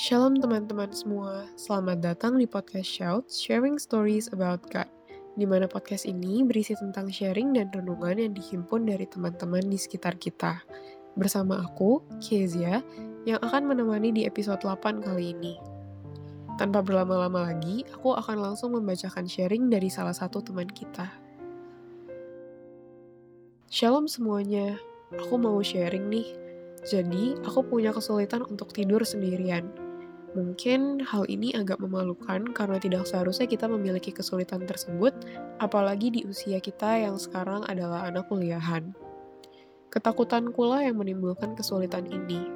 Shalom teman-teman semua, selamat datang di podcast Shout, Sharing Stories About God, di mana podcast ini berisi tentang sharing dan renungan yang dihimpun dari teman-teman di sekitar kita. Bersama aku, Kezia, yang akan menemani di episode 8 kali ini. Tanpa berlama-lama lagi, aku akan langsung membacakan sharing dari salah satu teman kita. Shalom semuanya, aku mau sharing nih. Jadi, aku punya kesulitan untuk tidur sendirian. Mungkin hal ini agak memalukan karena tidak seharusnya kita memiliki kesulitan tersebut, apalagi di usia kita yang sekarang adalah anak kuliahan. Ketakutanku lah yang menimbulkan kesulitan ini.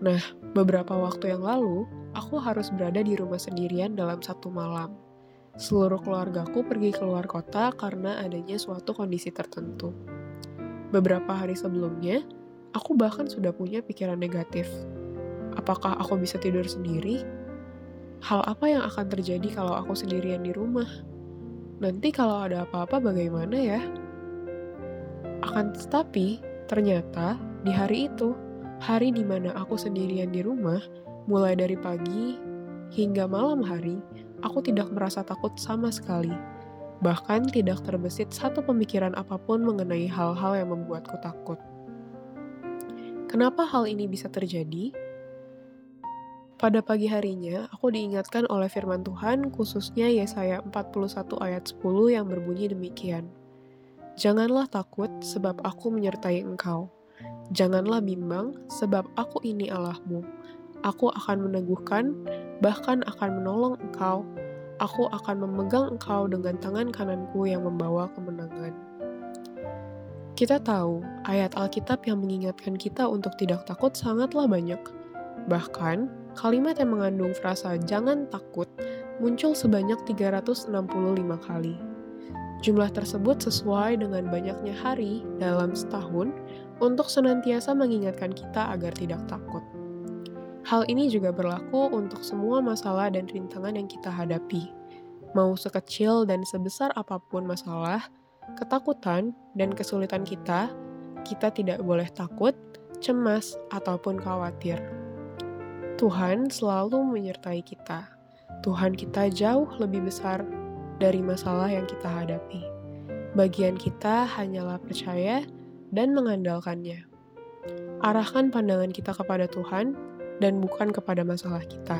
Nah, beberapa waktu yang lalu, aku harus berada di rumah sendirian dalam satu malam. Seluruh keluargaku pergi keluar kota karena adanya suatu kondisi tertentu. Beberapa hari sebelumnya, aku bahkan sudah punya pikiran negatif Apakah aku bisa tidur sendiri? Hal apa yang akan terjadi kalau aku sendirian di rumah? Nanti kalau ada apa-apa bagaimana ya? Akan tetapi, ternyata di hari itu, hari di mana aku sendirian di rumah, mulai dari pagi hingga malam hari, aku tidak merasa takut sama sekali. Bahkan tidak terbesit satu pemikiran apa pun mengenai hal-hal yang membuatku takut. Kenapa hal ini bisa terjadi? Pada pagi harinya, aku diingatkan oleh firman Tuhan, khususnya Yesaya 41 ayat 10 yang berbunyi demikian. Janganlah takut, sebab aku menyertai engkau. Janganlah bimbang, sebab aku ini Allahmu. Aku akan meneguhkan, bahkan akan menolong engkau. Aku akan memegang engkau dengan tangan kananku yang membawa kemenangan. Kita tahu, ayat Alkitab yang mengingatkan kita untuk tidak takut sangatlah banyak. Bahkan, kalimat yang mengandung frasa jangan takut muncul sebanyak 365 kali. Jumlah tersebut sesuai dengan banyaknya hari dalam setahun untuk senantiasa mengingatkan kita agar tidak takut. Hal ini juga berlaku untuk semua masalah dan rintangan yang kita hadapi. Mau sekecil dan sebesar apa pun masalah, ketakutan, dan kesulitan kita, kita tidak boleh takut, cemas, ataupun khawatir. Tuhan selalu menyertai kita. Tuhan kita jauh lebih besar dari masalah yang kita hadapi. Bagian kita hanyalah percaya dan mengandalkannya. Arahkan pandangan kita kepada Tuhan dan bukan kepada masalah kita.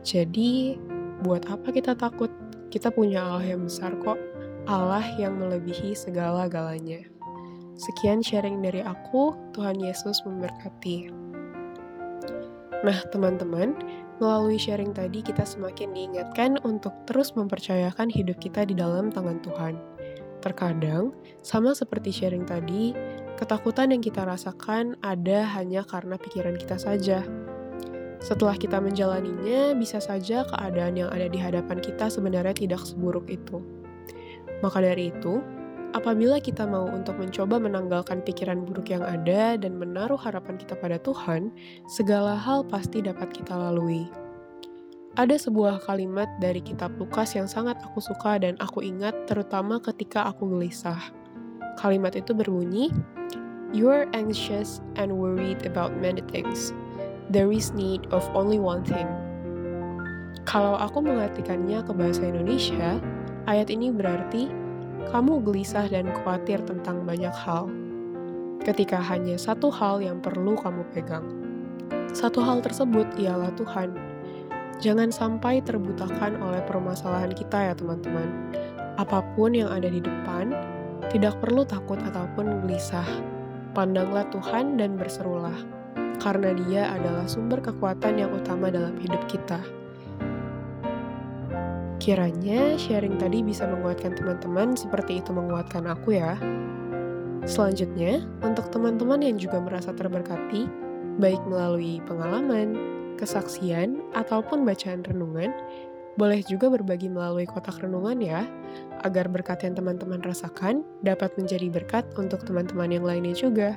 Jadi, buat apa kita takut? Kita punya Allah yang besar kok, Allah yang melebihi segala-galanya. Sekian sharing dari aku, Tuhan Yesus memberkati. Nah, teman-teman, melalui sharing tadi kita semakin diingatkan untuk terus mempercayakan hidup kita di dalam tangan Tuhan. Terkadang, sama seperti sharing tadi, ketakutan yang kita rasakan ada hanya karena pikiran kita saja. Setelah kita menjalaninya, bisa saja keadaan yang ada di hadapan kita sebenarnya tidak seburuk itu. Maka dari itu, Apabila kita mau untuk mencoba menanggalkan pikiran buruk yang ada dan menaruh harapan kita pada Tuhan, segala hal pasti dapat kita lalui. Ada sebuah kalimat dari kitab Lukas yang sangat aku suka dan aku ingat terutama ketika aku gelisah. Kalimat itu berbunyi, You are anxious and worried about many things. There is need of only one thing. Kalau aku mengartikannya ke bahasa Indonesia, ayat ini berarti kamu gelisah dan khawatir tentang banyak hal. Ketika hanya satu hal yang perlu kamu pegang, satu hal tersebut ialah Tuhan. Jangan sampai terbutakan oleh permasalahan kita, ya, teman-teman. Apa pun yang ada di depan, tidak perlu takut ataupun gelisah. Pandanglah Tuhan dan berserulah, karena Dia adalah sumber kekuatan yang utama dalam hidup kita. Kiranya sharing tadi bisa menguatkan teman-teman seperti itu menguatkan aku ya. Selanjutnya, untuk teman-teman yang juga merasa terberkati, baik melalui pengalaman, kesaksian, ataupun bacaan renungan, boleh juga berbagi melalui kotak renungan ya, agar berkat yang teman-teman rasakan dapat menjadi berkat untuk teman-teman yang lainnya juga.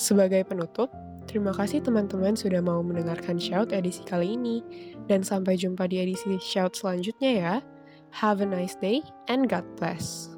Sebagai penutup, Terima kasih teman-teman sudah mau mendengarkan Shout edisi kali ini. Dan sampai jumpa di edisi Shout selanjutnya ya. Have a nice day and God bless.